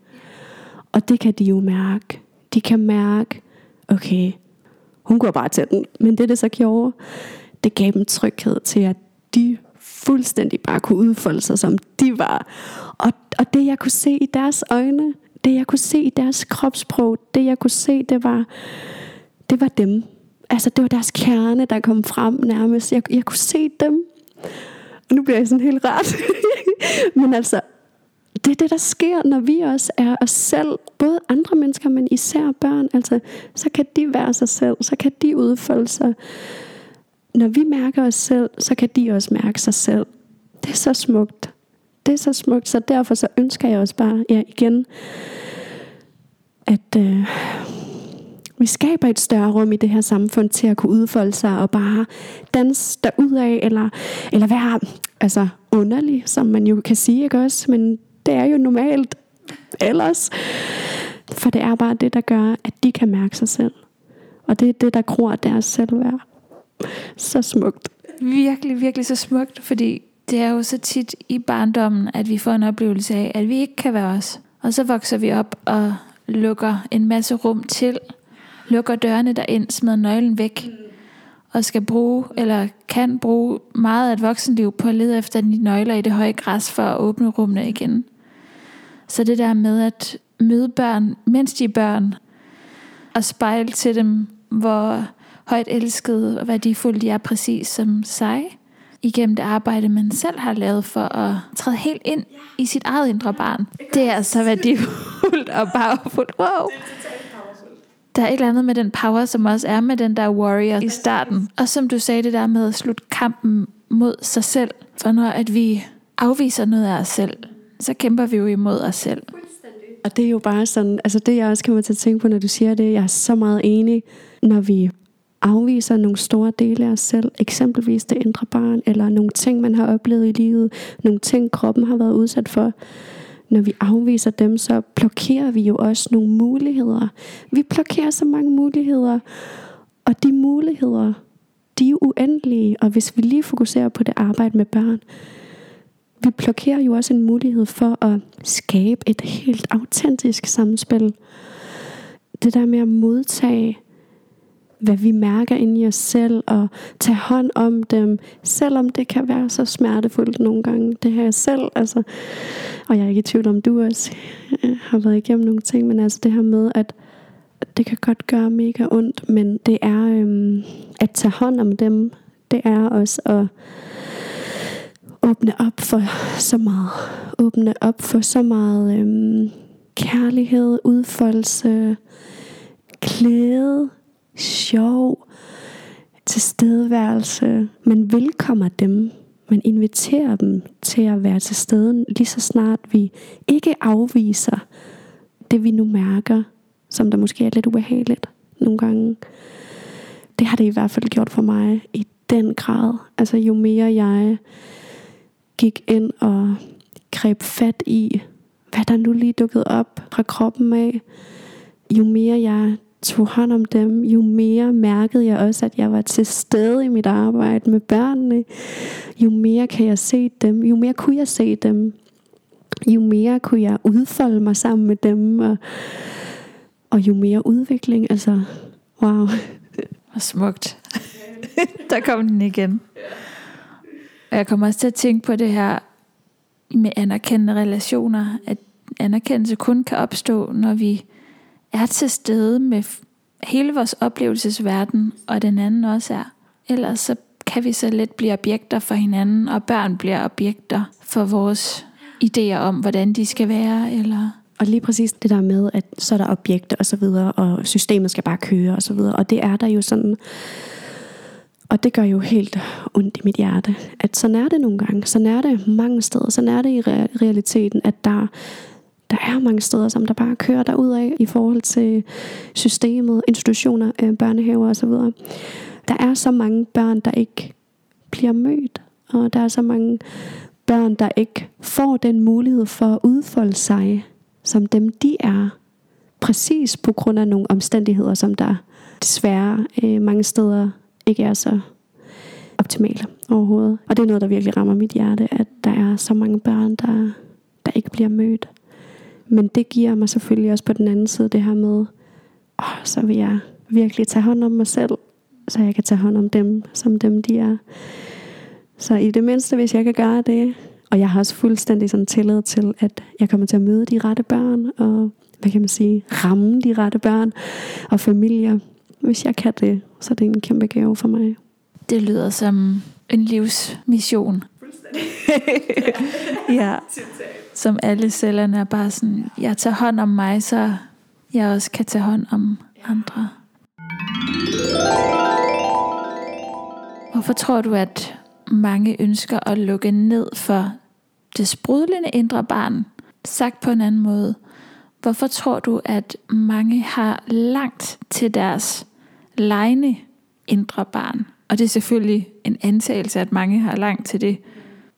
Og det kan de jo mærke. De kan mærke, okay, hun går bare til den. Men det, det så gjorde, det gav dem tryghed til, at de fuldstændig bare kunne udfolde sig, som de var. Og, og det, jeg kunne se i deres øjne, det, jeg kunne se i deres kropssprog, det, jeg kunne se, det var, det var dem. Altså, det var deres kerne, der kom frem nærmest. Jeg, jeg kunne se dem. Og nu bliver jeg sådan helt ret. [LAUGHS] Men altså, det er det, der sker, når vi også er os selv. Både andre mennesker, men især børn. Altså, så kan de være sig selv. Så kan de udfolde sig. Når vi mærker os selv, så kan de også mærke sig selv. Det er så smukt. Det er så smukt. Så derfor så ønsker jeg også bare, ja igen, at øh, Vi skaber et større rum i det her samfund til at kunne udfolde sig og bare danse derudad, eller, eller være altså, underlig, som man jo kan sige, ikke også? Men det er jo normalt ellers. For det er bare det, der gør, at de kan mærke sig selv. Og det er det, der gror deres selvværd. Så smukt. Virkelig, virkelig så smukt, fordi det er jo så tit i barndommen, at vi får en oplevelse af, at vi ikke kan være os. Og så vokser vi op og lukker en masse rum til, lukker dørene derind, smider nøglen væk, og skal bruge, eller kan bruge meget af et voksenliv på at lede efter de nøgler i det høje græs for at åbne rummene igen. Så det der med at møde børn, mens de er børn, og spejle til dem, hvor højt elskede og værdifulde de er præcis som sig, igennem det arbejde, man selv har lavet for at træde helt ind i sit eget indre barn. Det er så værdifuldt og powerfult. Wow. Der er et eller andet med den power, som også er med den der warrior i starten. Og som du sagde, det der med at slutte kampen mod sig selv. For når at vi afviser noget af os selv, så kæmper vi jo imod os selv. Og det er jo bare sådan, altså det jeg også kommer til at tænke på, når du siger det, jeg er så meget enig, når vi afviser nogle store dele af os selv, eksempelvis det indre barn, eller nogle ting, man har oplevet i livet, nogle ting, kroppen har været udsat for. Når vi afviser dem, så blokerer vi jo også nogle muligheder. Vi blokerer så mange muligheder, og de muligheder, de er jo uendelige, og hvis vi lige fokuserer på det arbejde med børn, vi blokerer jo også en mulighed for at skabe et helt autentisk samspil. Det der med at modtage hvad vi mærker inde i os selv, og tage hånd om dem, selvom det kan være så smertefuldt nogle gange. Det her jeg selv, altså, og jeg er ikke i tvivl om, du også øh, har været igennem nogle ting, men altså det her med, at det kan godt gøre mega ondt, men det er øhm, at tage hånd om dem, det er også at åbne op for så meget. Åbne op for så meget øhm, kærlighed, udfoldelse, glæde, sjov, tilstedeværelse. Man velkommer dem. Man inviterer dem til at være til stede lige så snart vi ikke afviser det, vi nu mærker, som der måske er lidt ubehageligt nogle gange. Det har det i hvert fald gjort for mig i den grad. Altså jo mere jeg gik ind og greb fat i, hvad der nu lige dukkede op fra kroppen af, jo mere jeg tog hånd om dem, jo mere mærkede jeg også, at jeg var til stede i mit arbejde med børnene. Jo mere kan jeg se dem, jo mere kunne jeg se dem. Jo mere kunne jeg udfolde mig sammen med dem, og, og jo mere udvikling, altså, wow. Hvor smukt. Der kom den igen. Og jeg kommer også til at tænke på det her med anerkendende relationer, at anerkendelse kun kan opstå, når vi er til stede med hele vores oplevelsesverden, og den anden også er. Ellers så kan vi så let blive objekter for hinanden, og børn bliver objekter for vores idéer om, hvordan de skal være, eller og lige præcis det der med, at så er der objekter og så videre, og systemet skal bare køre og så videre. Og det er der jo sådan, og det gør jo helt ondt i mit hjerte, at sådan er det nogle gange. Sådan er det mange steder. Sådan er det i realiteten, at der der er mange steder, som der bare kører derud af i forhold til systemet, institutioner, øh, børnehaver osv. Der er så mange børn, der ikke bliver mødt, og der er så mange børn, der ikke får den mulighed for at udfolde sig, som dem de er, præcis på grund af nogle omstændigheder, som der desværre øh, mange steder ikke er så optimale overhovedet. Og det er noget, der virkelig rammer mit hjerte, at der er så mange børn, der, der ikke bliver mødt. Men det giver mig selvfølgelig også på den anden side det her med, åh, så vil jeg virkelig tage hånd om mig selv, så jeg kan tage hånd om dem, som dem de er. Så i det mindste, hvis jeg kan gøre det, og jeg har også fuldstændig sådan tillid til, at jeg kommer til at møde de rette børn, og hvad kan man sige, ramme de rette børn og familier. Hvis jeg kan det, så er det en kæmpe gave for mig. Det lyder som en livsmission. Fuldstændig. [LAUGHS] ja som alle cellerne er bare sådan, jeg tager hånd om mig, så jeg også kan tage hånd om andre. Hvorfor tror du, at mange ønsker at lukke ned for det sprudlende indre barn? Sagt på en anden måde, Hvorfor tror du, at mange har langt til deres lejende indre barn? Og det er selvfølgelig en antagelse, at mange har langt til det.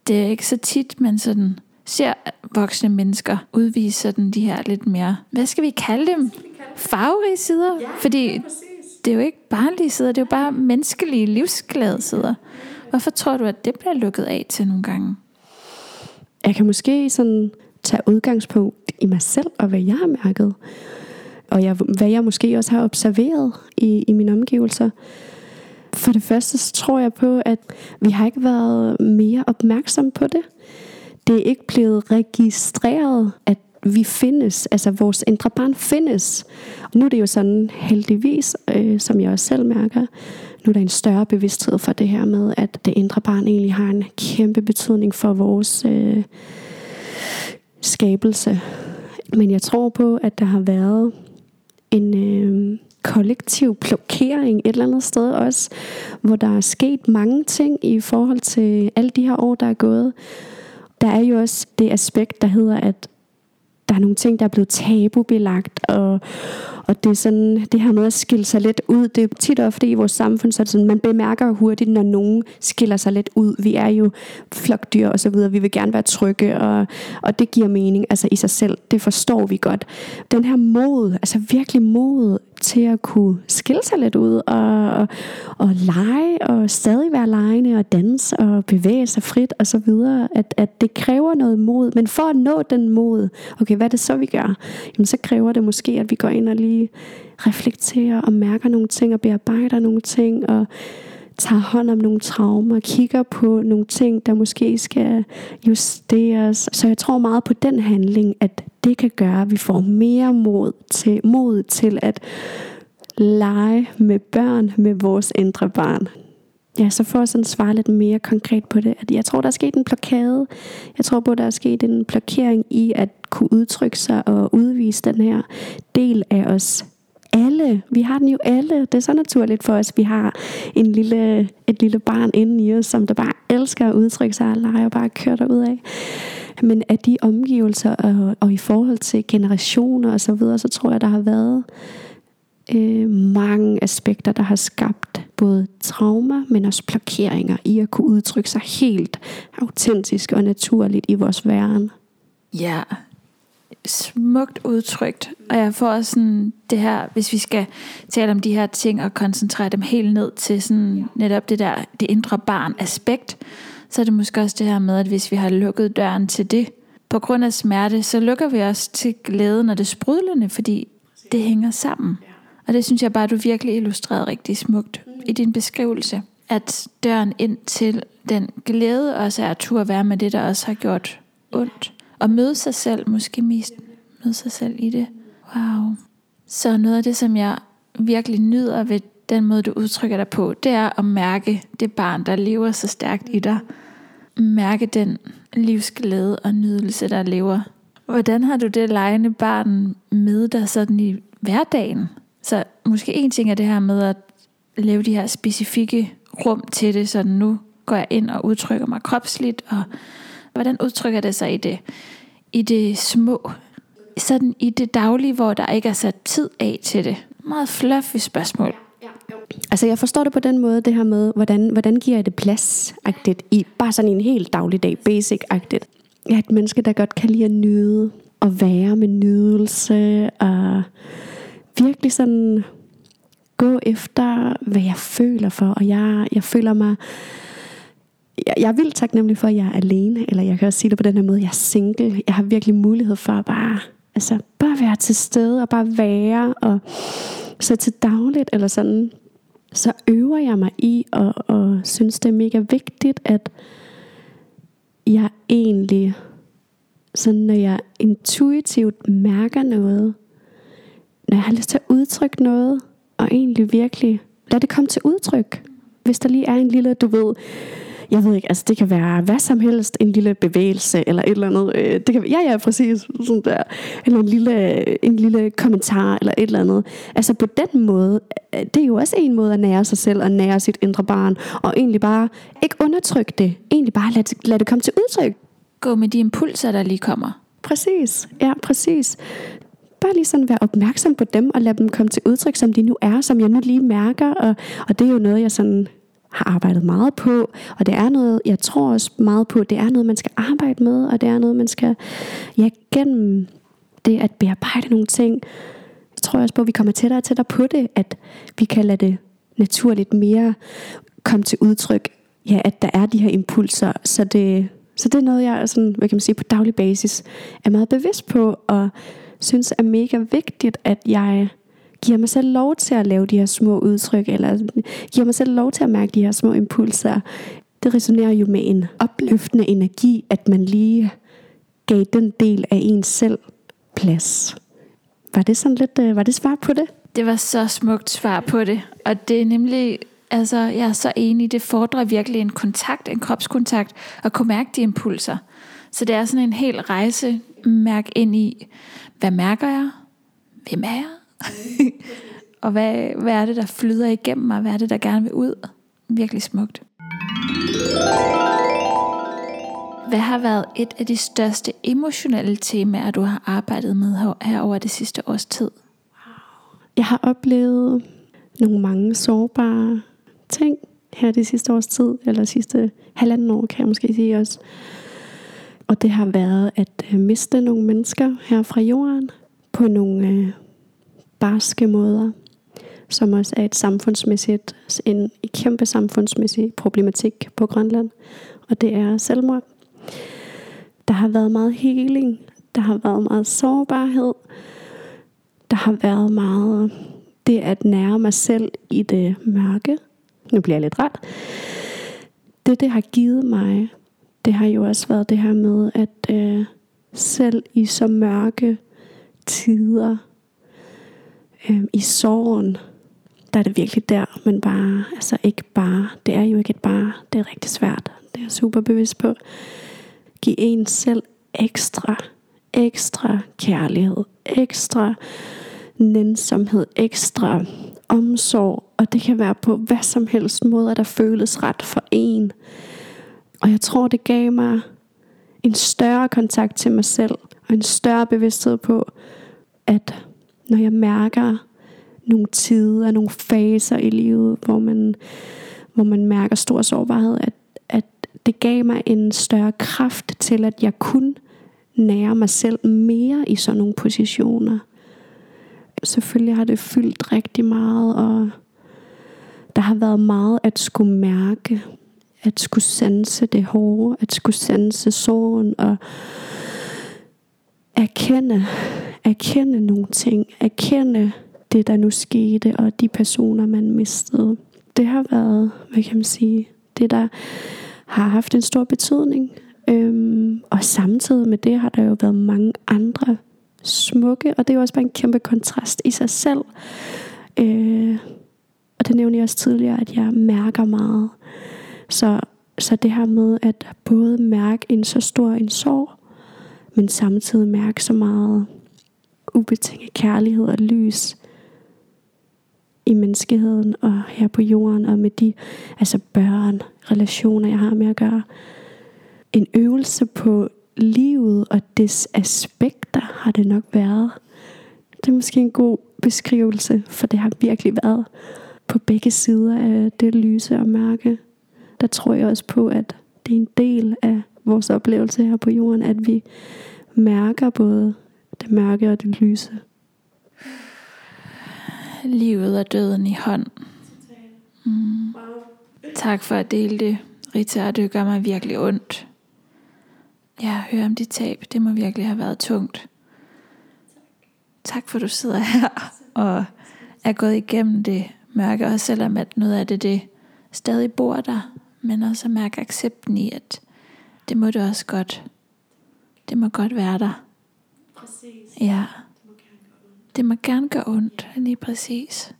Det er ikke så tit, man sådan ser voksne mennesker udvise sådan de her lidt mere, hvad skal vi kalde dem? Farverige sider? Fordi det er jo ikke barnlige sider, det er jo bare menneskelige, livsglade sider. Hvorfor tror du, at det bliver lukket af til nogle gange? Jeg kan måske sådan tage udgangspunkt i mig selv og hvad jeg har mærket. Og jeg, hvad jeg måske også har observeret i, i mine omgivelser. For det første så tror jeg på, at vi har ikke været mere opmærksom på det. Det er ikke blevet registreret, at vi findes, altså vores indre barn findes. Og nu er det jo sådan heldigvis, øh, som jeg også selv mærker, nu er der en større bevidsthed for det her med, at det indre barn egentlig har en kæmpe betydning for vores øh, skabelse. Men jeg tror på, at der har været en øh, kollektiv blokering et eller andet sted også, hvor der er sket mange ting i forhold til alle de her år, der er gået. Der er jo også det aspekt, der hedder, at der er nogle ting, der er blevet tabubelagt, og, og det er sådan, det her med at skille sig lidt ud, det er tit og ofte i vores samfund, så er det sådan, man bemærker hurtigt, når nogen skiller sig lidt ud. Vi er jo flokdyr og så videre, vi vil gerne være trygge, og, og det giver mening altså i sig selv, det forstår vi godt. Den her mod, altså virkelig mod til at kunne skille sig lidt ud, og, og, og lege, og stadig være legende, og danse, og bevæge sig frit, og så videre, at, at det kræver noget mod, men for at nå den mod, okay, hvad er det så, vi gør? Jamen, så kræver det måske, at vi går ind og lige reflekterer og mærker nogle ting og bearbejder nogle ting og tager hånd om nogle traumer, kigger på nogle ting, der måske skal justeres. Så jeg tror meget på den handling, at det kan gøre, at vi får mere mod til, mod til at lege med børn med vores indre barn. Ja, så for at sådan svare lidt mere konkret på det, at jeg tror, der er sket en blokade. Jeg tror på, der er sket en blokering i at kunne udtrykke sig og udvise den her del af os alle. Vi har den jo alle. Det er så naturligt for os. Vi har en lille, et lille barn inde i os, som der bare elsker at udtrykke sig og lege og bare køre derud af. Men af de omgivelser og, og i forhold til generationer og så videre, så tror jeg, der har været øh, mange aspekter, der har skabt både traumer, men også blokeringer i at kunne udtrykke sig helt autentisk og naturligt i vores væren. Ja, smukt udtrykt. Og jeg får også sådan det her, hvis vi skal tale om de her ting og koncentrere dem helt ned til sådan netop det der, det indre barn aspekt, så er det måske også det her med, at hvis vi har lukket døren til det, på grund af smerte, så lukker vi også til glæden og det sprudlende, fordi det hænger sammen. Og det synes jeg bare, du virkelig illustrerede rigtig smukt i din beskrivelse. At døren ind til den glæde også er at turde være med det, der også har gjort ondt. Og møde sig selv, måske mest møde sig selv i det. Wow. Så noget af det, som jeg virkelig nyder ved den måde, du udtrykker dig på, det er at mærke det barn, der lever så stærkt i dig. Mærke den livsglæde og nydelse, der lever. Hvordan har du det lejende barn med dig sådan i hverdagen? Så måske en ting er det her med at lave de her specifikke rum til det, så nu går jeg ind og udtrykker mig kropsligt, og hvordan udtrykker det sig i det, i det små, sådan i det daglige, hvor der ikke er sat tid af til det? Meget fluffy spørgsmål. Altså jeg forstår det på den måde, det her med, hvordan, hvordan giver jeg det plads i bare sådan en helt dagligdag, basic-agtigt. Jeg er et menneske, der godt kan lide at nyde, og være med nydelse, og virkelig sådan gå efter, hvad jeg føler for, og jeg, jeg føler mig jeg, jeg er vildt taknemmelig for, at jeg er alene, eller jeg kan også sige det på den her måde, jeg er single. Jeg har virkelig mulighed for at bare, altså, bare være til stede, og bare være, og så til dagligt, eller sådan, så øver jeg mig i, og, og synes det er mega vigtigt, at jeg egentlig, sådan når jeg intuitivt mærker noget, når jeg har lyst til at udtrykke noget, og egentlig virkelig lad det komme til udtryk. Hvis der lige er en lille, du ved, jeg ved ikke, altså det kan være hvad som helst, en lille bevægelse eller et eller andet. Øh, det kan, ja, ja, præcis, sådan der. Eller en lille, en lille kommentar eller et eller andet. Altså på den måde, øh, det er jo også en måde at nære sig selv og nære sit indre barn. Og egentlig bare ikke undertrykke det. Egentlig bare lad det, lad det komme til udtryk. Gå med de impulser, der lige kommer. Præcis, ja, præcis bare lige sådan være opmærksom på dem, og lade dem komme til udtryk, som de nu er, som jeg nu lige mærker. Og, og det er jo noget, jeg sådan har arbejdet meget på, og det er noget, jeg tror også meget på, det er noget, man skal arbejde med, og det er noget, man skal, ja, gennem det at bearbejde nogle ting, så tror jeg også på, at vi kommer tættere og tættere på det, at vi kan lade det naturligt mere komme til udtryk, ja, at der er de her impulser, så det, så det er noget, jeg sådan, hvad kan man sige, på daglig basis er meget bevidst på, og synes er mega vigtigt, at jeg giver mig selv lov til at lave de her små udtryk, eller giver mig selv lov til at mærke de her små impulser. Det resonerer jo med en opløftende energi, at man lige gav den del af ens selv plads. Var det sådan lidt, øh, var det svar på det? Det var så smukt svar på det. Og det er nemlig, altså jeg er så enig, det fordrer virkelig en kontakt, en kropskontakt, at kunne mærke de impulser. Så det er sådan en hel rejse, mærk ind i, hvad mærker jeg? Hvem er jeg? [LAUGHS] og hvad, hvad er det, der flyder igennem mig? Hvad er det, der gerne vil ud? Virkelig smukt. Hvad har været et af de største emotionelle temaer, du har arbejdet med her over det sidste års tid? Jeg har oplevet nogle mange sårbare ting her det sidste års tid, eller sidste halvanden år, kan jeg måske sige også. Og det har været at øh, miste nogle mennesker her fra jorden på nogle øh, barske måder, som også er et samfundsmæssigt, en kæmpe samfundsmæssig problematik på Grønland, og det er selvmord. Der har været meget healing, der har været meget sårbarhed, der har været meget det at nære mig selv i det mørke. Nu bliver jeg lidt ret. Det, det har givet mig, det har jo også været det her med, at øh, selv i så mørke tider, øh, i sorgen, der er det virkelig der, men bare, altså ikke bare, det er jo ikke et bare, det er rigtig svært, det er jeg super bevidst på. Giv en selv ekstra, ekstra kærlighed, ekstra nænsomhed, ekstra omsorg, og det kan være på hvad som helst måde, der føles ret for en. Og jeg tror, det gav mig en større kontakt til mig selv, og en større bevidsthed på, at når jeg mærker nogle tider, nogle faser i livet, hvor man, hvor man mærker stor sårbarhed, at, at det gav mig en større kraft til, at jeg kunne nære mig selv mere i sådan nogle positioner. Selvfølgelig har det fyldt rigtig meget, og der har været meget at skulle mærke, at skulle sanse det hårde, at skulle sanse sorgen, og erkende, erkende nogle ting, erkende det, der nu skete, og de personer, man mistede. Det har været, hvad kan man sige, det, der har haft en stor betydning. Øhm, og samtidig med det har der jo været mange andre smukke, og det er jo også bare en kæmpe kontrast i sig selv. Øh, og det nævnte jeg også tidligere, at jeg mærker meget. Så, så det her med at både mærke en så stor en sorg, men samtidig mærke så meget ubetinget kærlighed og lys i menneskeheden og her på jorden og med de altså børn, relationer, jeg har med at gøre. En øvelse på livet og dets aspekter har det nok været. Det er måske en god beskrivelse, for det har virkelig været på begge sider af det lyse og mørke. Der tror jeg også på, at det er en del af vores oplevelse her på jorden, at vi mærker både det mørke og det lyse. Livet og døden i hånd. Mm. Tak for at dele det, Rita, det gør mig virkelig ondt. Ja, høre om dit tab, det må virkelig have været tungt. Tak for at du sidder her og er gået igennem det mørke, og selvom at noget af det, det stadig bor der, men også at mærke accepten i, at det må det også godt. Det må godt være der. Præcis. Ja. Det må gerne gøre ondt, lige præcis.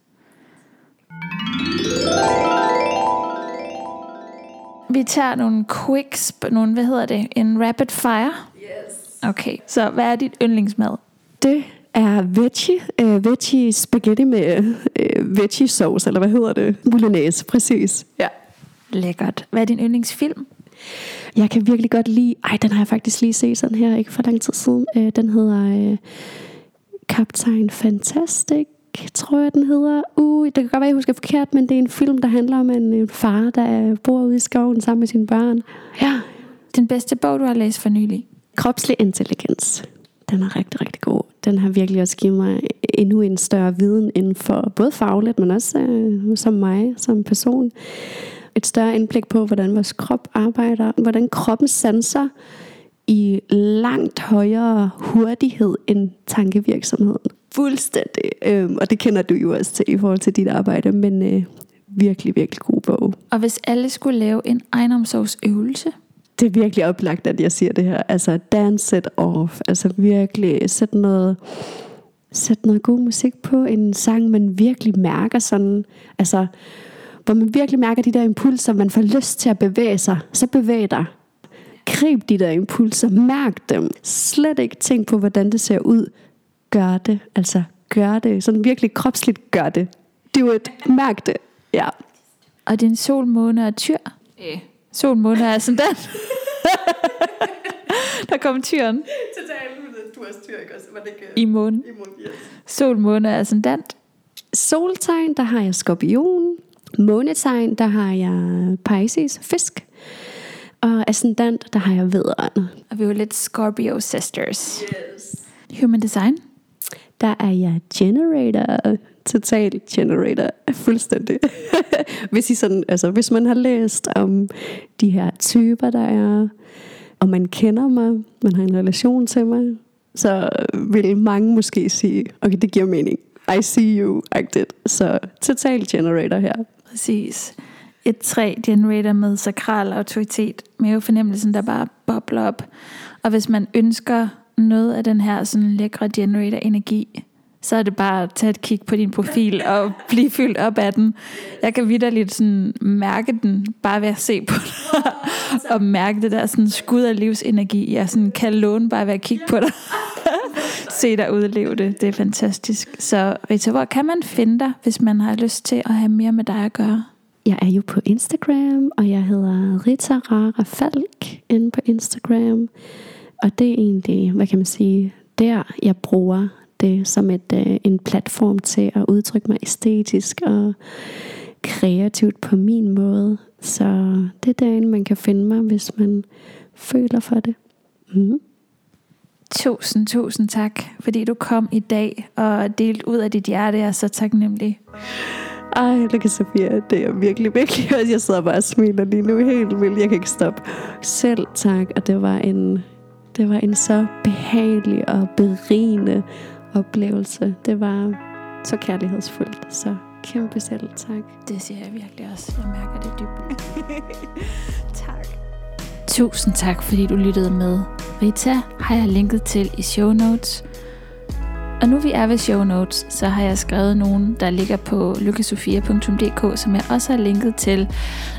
Vi tager nogle quicks, nogle, hvad hedder det, en rapid fire? Yes. Okay, så hvad er dit yndlingsmad? Det er veggie, uh, veggie spaghetti med uh, veggie sauce, eller hvad hedder det? Bolognese, præcis. Ja. Lækkert. Hvad er din yndlingsfilm? Jeg kan virkelig godt lide, ej, den har jeg faktisk lige set sådan her, ikke for lang tid siden. Uh, den hedder uh, Kaptajn Fantastic, tror jeg, den hedder. Uh, det kan godt være, jeg husker forkert, men det er en film, der handler om en, en far, der bor ude i skoven sammen med sine børn. Ja. Den bedste bog, du har læst for nylig? Kropslig intelligens. Den er rigtig, rigtig god. Den har virkelig også givet mig endnu en større viden inden for både fagligt, men også øh, som mig, som person. Et større indblik på, hvordan vores krop arbejder, hvordan kroppen sanser i langt højere hurtighed end tankevirksomheden. Fuldstændig. Øhm, og det kender du jo også til i forhold til dit arbejde, men øh, virkelig, virkelig god bog. Og hvis alle skulle lave en egenomsorgsøvelse? Det er virkelig oplagt, at jeg siger det her. Altså, dance it off. Altså virkelig sæt noget, sæt noget god musik på. En sang, man virkelig mærker sådan, altså, hvor man virkelig mærker de der impulser, man får lyst til at bevæge sig. Så bevæg dig Grib de der impulser, mærk dem. Slet ikke tænk på, hvordan det ser ud. Gør det, altså gør det. Sådan virkelig kropsligt gør det. Do it, mærk det. Ja. Og din sol, måne og tyr? Øh. Sol, måne er sådan den. [LAUGHS] der kom tyren. Totalt, du er tyr, ikke også? Var det ikke? I månen. I månen, yes. Sol, måne er sådan. Soltegn, der har jeg skorpion. Månetegn, der har jeg Pisces, fisk. Og ascendant, der har jeg vederen. Og vi er jo lidt Scorpio sisters. Yes. Human design. Der er jeg generator. Total generator. Fuldstændig. [LAUGHS] hvis, I sådan, altså, hvis man har læst om de her typer, der er, og man kender mig, man har en relation til mig, så vil mange måske sige, okay, det giver mening. I see you, acted. Så total generator her. Præcis et træ generator med sakral autoritet, med fornemmelsen, der bare bobler op. Og hvis man ønsker noget af den her sådan lækre generator energi, så er det bare at tage et kig på din profil [LAUGHS] og blive fyldt op af den. Jeg kan vidderligt sådan mærke den, bare ved at se på dig, [LAUGHS] og mærke det der sådan skud af livsenergi. Jeg sådan kan låne bare ved at kigge på dig se dig udleve det. Det er fantastisk. Så Rita, hvor kan man finde dig, hvis man har lyst til at have mere med dig at gøre? Jeg er jo på Instagram, og jeg hedder Rita Rara Falk inde på Instagram. Og det er egentlig, hvad kan man sige, der jeg bruger det som et, øh, en platform til at udtrykke mig æstetisk og kreativt på min måde. Så det er derinde, man kan finde mig, hvis man føler for det. Mm. Tusind, tusind tak, fordi du kom i dag og delte ud af dit hjerte. Jeg er så taknemmelig. Ej, Luca Sofia, det er virkelig, virkelig. Jeg sidder bare og smiler lige nu helt vildt. Jeg kan ikke stoppe. Selv tak, og det var en, det var en så behagelig og berigende oplevelse. Det var så kærlighedsfuldt. Så kæmpe selv tak. Det siger jeg virkelig også. Jeg mærker det dybt. [LAUGHS] Tusind tak, fordi du lyttede med. Rita har jeg linket til i show notes. Og nu vi er ved show notes, så har jeg skrevet nogle, der ligger på lukasofia.dk, som jeg også har linket til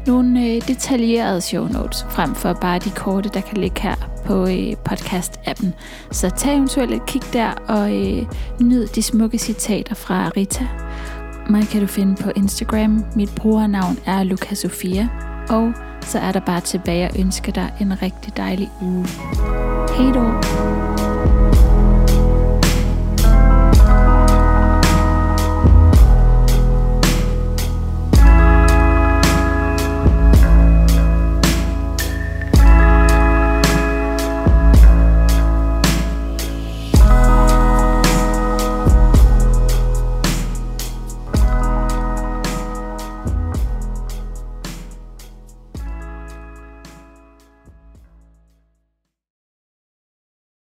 nogle øh, detaljerede show notes, frem for bare de korte, der kan ligge her på øh, podcast-appen. Så tag eventuelt et kig der og øh, nyd de smukke citater fra Rita. Mig kan du finde på Instagram. Mit brugernavn er Lukasofia. Og så er der bare tilbage at ønske dig en rigtig dejlig uge. Hej då!